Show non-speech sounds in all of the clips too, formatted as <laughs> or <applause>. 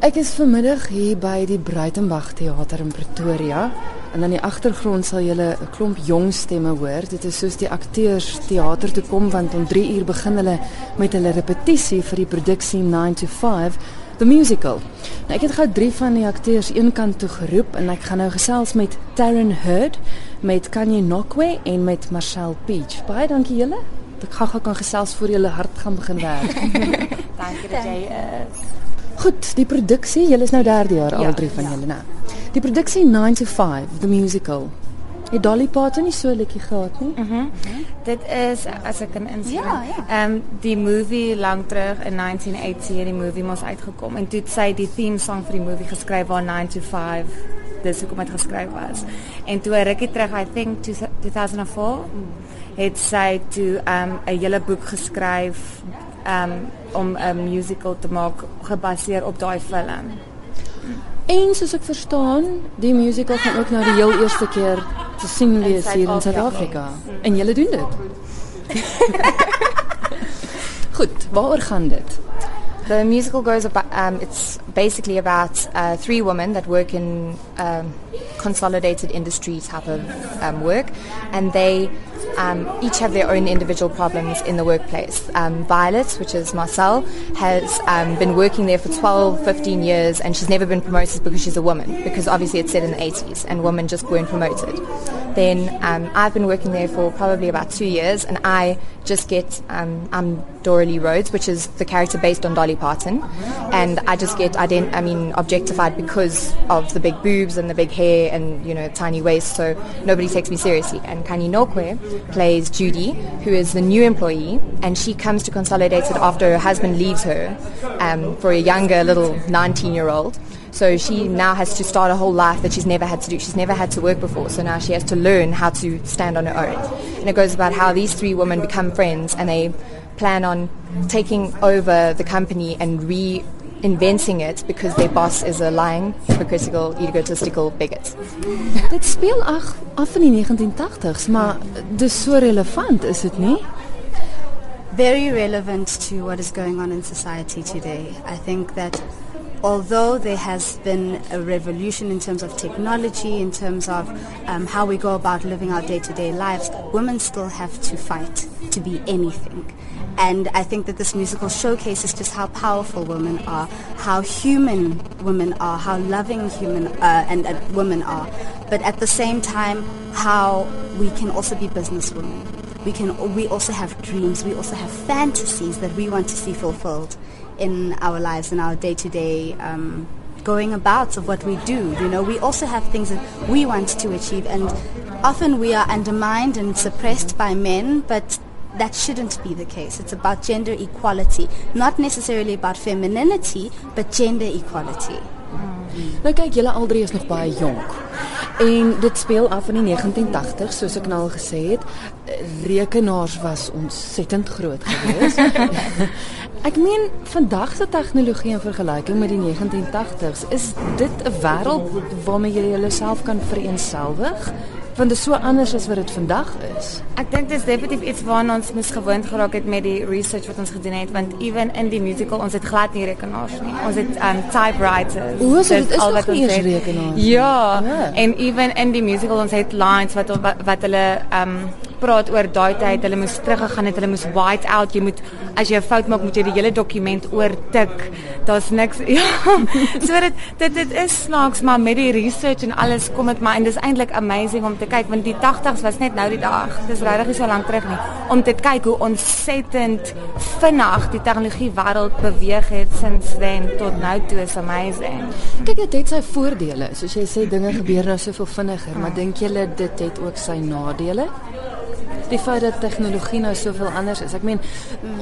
Ek is vanmiddag hier by die Breitenberg Theater in Pretoria en aan die agtergrond sal julle 'n klomp jong stemme hoor. Dit is soos die akteurs teater toe kom want om 3 uur begin hulle met hulle repetisie vir die produksie 9 to 5 the musical. Nou ek het gou drie van die akteurs eenkant toe geroep en ek gaan nou gesels met Taryn Hurd, met Kanye Nokwe en met Marcel Peach. Baie dankie julle. Ek gaan gou kan gesels voor julle hart gaan begin werk. <laughs> dankie dat jy is. Goed, die produksie, julle is nou derde jaar al Ja, drie van ja. julle nou. Die produksie 9 to 5 the musical. Het Dolly Parton nie so 'n liedjie gehad nie? Mhm. Dit is as ek kan insien. Ja, ja. Ehm die movie lank terug in 1980 het die movie mos uitgekom en toe het sy die theme song vir die movie geskryf waar 9 to 5 dis hoekom dit geskryf was. En toe 'n rukkie terug, I think two- 2004, het sy toe ehm 'n hele boek geskryf ehm om 'n musical te maak gebaseer op daai film. En soos ek verstaan, die musical gaan ook nou die heel eerste keer te sien wees hier in. Suid-Afrika. En julle doen dit. <laughs> Goed, waaroor gaan dit? The musical goes about, um, it's basically about uh, three women that work in um, consolidated industry type of um, work, and they um, each have their own individual problems in the workplace. Um, Violet, which is Marcel, has um, been working there for 12, 15 years, and she's never been promoted because she's a woman, because obviously it's set in the 80s, and women just weren't promoted. Then um, I've been working there for probably about two years, and I just get I'm Doralee Rhodes, which is the character based on Dolly Parton, and I just get ident- I mean objectified because of the big boobs and the big hair and you know tiny waist, so nobody takes me seriously. And Kanye Nokwe plays Judy, who is the new employee, and she comes to Consolidated after her husband leaves her um, for a younger little 19-year-old. So she now has to start a whole life that she's never had to do. She's never had to work before, so now she has to learn how to stand on her own. And it goes about how these three women become friends and they plan on taking over the company and reinventing it because their boss is a lying, hypocritical, egotistical bigot. Dit speel ag af in die 1980s, maar dis so relevant, is dit nie? very relevant to what is going on in society today. I think that although there has been a revolution in terms of technology, in terms of um, how we go about living our day-to-day lives, women still have to fight to be anything. And I think that this musical showcases just how powerful women are, how human women are, how loving human uh, and uh, women are, but at the same time, how we can also be businesswomen. We can we also have dreams. We also have fantasies that we want to see fulfilled in our lives in our day-to-day um, going about of what we do you know. We also have things that we want to achieve and often we are undermined and suppressed by men but that shouldn't be the case it's about gender equality not necessarily about femininity but gender equality Nou kyk, julle al drie is nog baie jonk. En dit speel af in die 1980s, soos ek nou al gesê het. Rekenaars was ontsettend groot geweest. <laughs> ek meen, vandag se tegnologie in vergelyking met die 1980s, is dit 'n wêreld waarmee jy jouself kan vereenselwig? Want dit is so anders as wat dit vandag is. Ek dink dis definitief iets waarna ons moes gewoond geraak het met die research wat ons gedoen het want even in die musical ons het glad nie rekenaars nie. Ons het um typewriters. O, so dit is al wat ons het. rekenaars. Ja. Ja. En even in die musical ons het lines wat wat, wat hulle um praat oor daai tyd. Hulle moes teruggegaan het, hulle moes white out. Jy moet as jy 'n fout maak, moet jy die hele dokument oortik. Daar's niks <laughs> ja. So dit dit dit is snaaks maar met die research en alles kom dit maar en dis eintlik amazing om te kyk want die 80s was net nou die dag. Dis regtig nie so lank terug nie. Om te kyk hoe ontsettend vinnig die tegnologie wêreld beweeg het sinds then tot nou toe is amazing. Kyk, dit het sy voordele. Soos jy sê, dinge gebeur nou soveel vinniger, maar dink julle dit het ook sy nadele? Die feit dat tegnologie nou soveel anders is. Ek meen,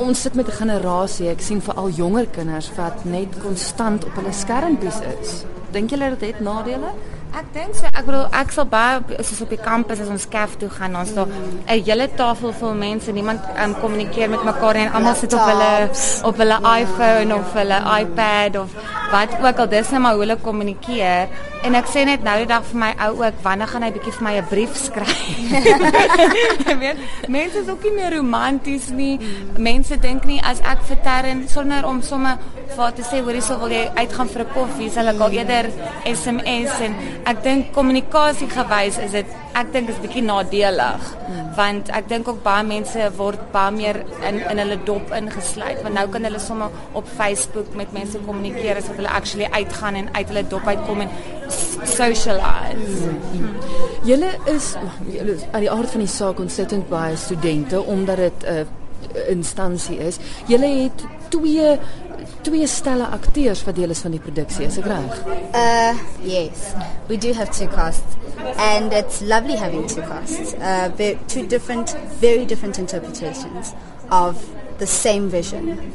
ons sit met 'n generasie, ek sien veral jonger kinders wat net konstant op hulle skermpies is. Dink julle dit het nadele? Ek dink so. Ek bedoel ek sal baie soos op die kampus as ons kaf toe gaan, ons daar 'n hele tafel vol mense, niemand um, kommunikeer met mekaar nie en almal sit op hulle Laptops. op hulle iPhone of hulle iPad of wat ook al dis nou maar hoe hulle kommunikeer. En ek sê net nou die dag vir my ou ook wanneer gaan hy bietjie vir my 'n brief skryf? <laughs> Jy weet mense is ook nie meer romanties nie. Mense dink nie as ek vir Terren sonder om sommer vir te sê hoorie sou wil jy uitgaan vir 'n koffie sal ek al eerder SMS en ek dink kommunikasie gewys is dit ek dink is bietjie nadelig hmm. want ek dink ook baie mense word baie meer in in hulle dop ingesluit want nou kan hulle sommer op Facebook met mense kommunikeer as wat hulle actually uitgaan en uit hulle dop uitkom en socialize. Hmm. Julle is julle aan die aard van die saak ontsettend baie studente omdat dit 'n uh, instansie is. Julle het twee twee stelle akteurs wat deel is van die produksie, is ek reg? Uh yes. We do have two casts and it's lovely having two casts. Uh two different very different interpretations of the same vision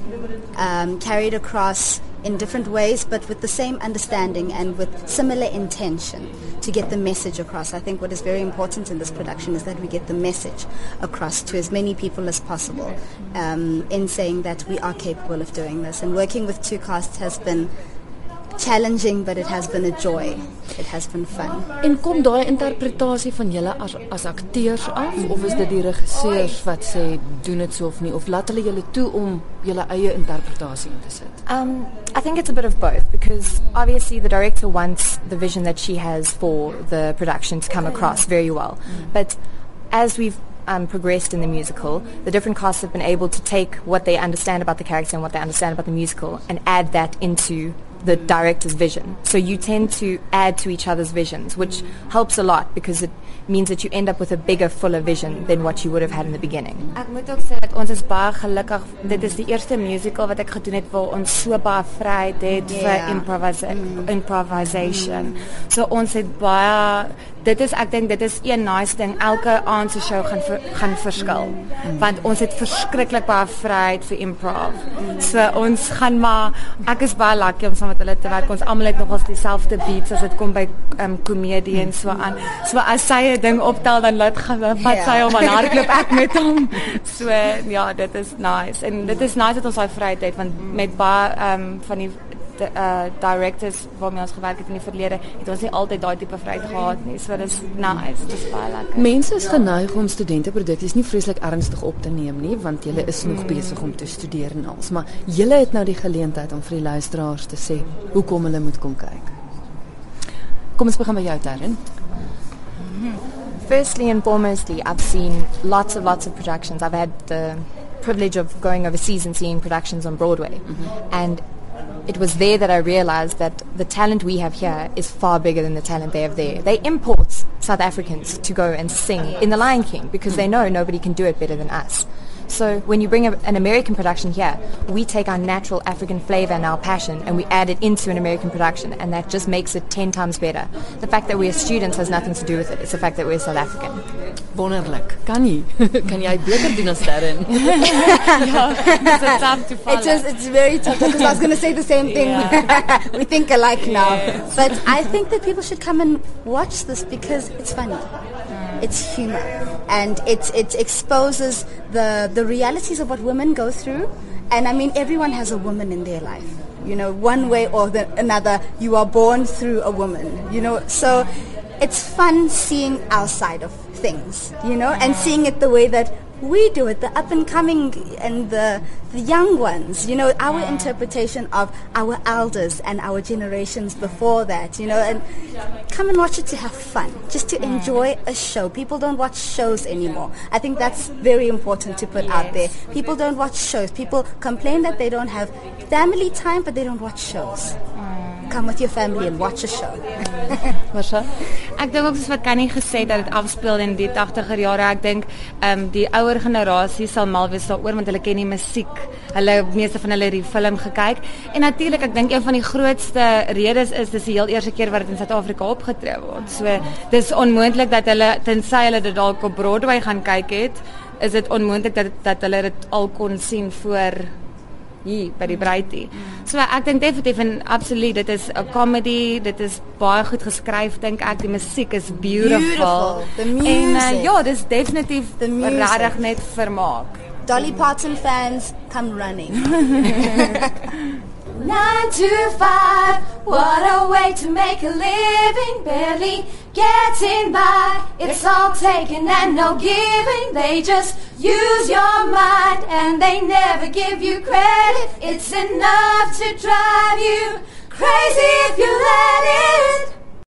um carried across in different ways, but with the same understanding and with similar intention to get the message across. I think what is very important in this production is that we get the message across to as many people as possible um, in saying that we are capable of doing this. And working with two casts has been challenging but it has been a joy. It has been fun. En kom daai interpretasie van julle as as akteurs af of is dit die regisseurs wat sê doen dit so of nie of laat hulle julle toe om julle eie interpretasie in te sit? Um I think it's a bit of both because obviously the director wants the vision that she has for the production to come across very well. But as we've um, progressed in the musical, the different casts have been able to take what they understand about the character and what they understand about the musical and add that into the director's vision. So you tend to add to each other's visions, which helps a lot because it means that you end up with a bigger, fuller vision than what you would have had in the beginning. Dat ons is baie gelukkig. Dit is die eerste musical wat ek gedoen het waar ons so baie vryheid het yeah. vir improvisa mm. improvisation. Mm. So ons het baie dit is ek dink dit is een nice ding elke aand se show gaan ver, gaan verskil mm. want ons het verskriklik baie vryheid vir improv. Mm. So ons gaan maar ek is baie lucky om saam met hulle te werk. Ons almal het nogals dieselfde beats as dit kom by um, komedie en so aan. So as sy 'n ding optel dan laat gaan wat yeah. sy hom aan hardloop ek met hom. So ja, dit is nice. En dit is nice dat ons daai vryheid het want met baie ehm um, van die de, uh, directors waarmee ons gewerk het in die verlede, het ons nie altyd daai tipe vryheid gehad nie. So dis nice, dis baie lekker. Mense is geneig om studenteproduksies nie vreeslik ernstig op te neem nie, want hulle is nog mm. besig om te studeer en alles, maar julle het nou die geleentheid om vir die luisteraars te sê hoekom hulle moet kom kyk. Kom ons begin by jou, Darren. Firstly and foremostly, I've seen lots and lots of productions. I've had the privilege of going overseas and seeing productions on Broadway. Mm-hmm. And it was there that I realized that the talent we have here is far bigger than the talent they have there. They import South Africans to go and sing in The Lion King because they know nobody can do it better than us. So when you bring a, an American production here, we take our natural African flavor and our passion and we add it into an American production, and that just makes it 10 times better. The fact that we're students has nothing to do with it. It's the fact that we're South African. Wonderlik. Kan jy? <laughs> kan jy beter doen as Darren? <laughs> <laughs> ja, it's tough to follow. It's just it's very tough because I was going to say the same thing. Yeah. we think alike now. Yes. But I think that people should come and watch this because it's funny. It's humor, and it it exposes the the realities of what women go through. And I mean, everyone has a woman in their life. You know, one way or the, another, you are born through a woman. You know, so it's fun seeing our side of things. You know, and seeing it the way that we do it, the up and coming and the, the young ones, you know, our interpretation of our elders and our generations before that, you know, and come and watch it to have fun, just to enjoy a show. People don't watch shows anymore. I think that's very important to put yes. out there. People don't watch shows. People complain that they don't have family time, but they don't watch shows. Come with your family and watch a show. <laughs> Marsha? Ek dink ook soos wat Kanye gesê het dat dit afspeel in die 80er jare. Ek dink ehm um, die ouer generasie sal mal wees daaroor want hulle ken die musiek. Hulle meeste van hulle het die film gekyk. En natuurlik, ek dink een van die grootste redes is dis die heel eerste keer wat dit in Suid-Afrika opgetree word. So dis onmoontlik dat hulle tensy hulle dit dalk op Broadway gaan kyk het, is dit onmoontlik dat dat hulle dit al kon sien voor hier by die Breitie. So ek dink definitief en absoluut dit is 'n comedy, dit is baie goed geskryf dink ek. Die musiek is beautiful. beautiful. En uh, ja, dis definitief regtig net vermaak. Dolly Parton fans come running. <laughs> Nine to five, what a way to make a living. Barely getting by. It's all taken and no giving. They just use your mind and they never give you credit. It's enough to drive you crazy if you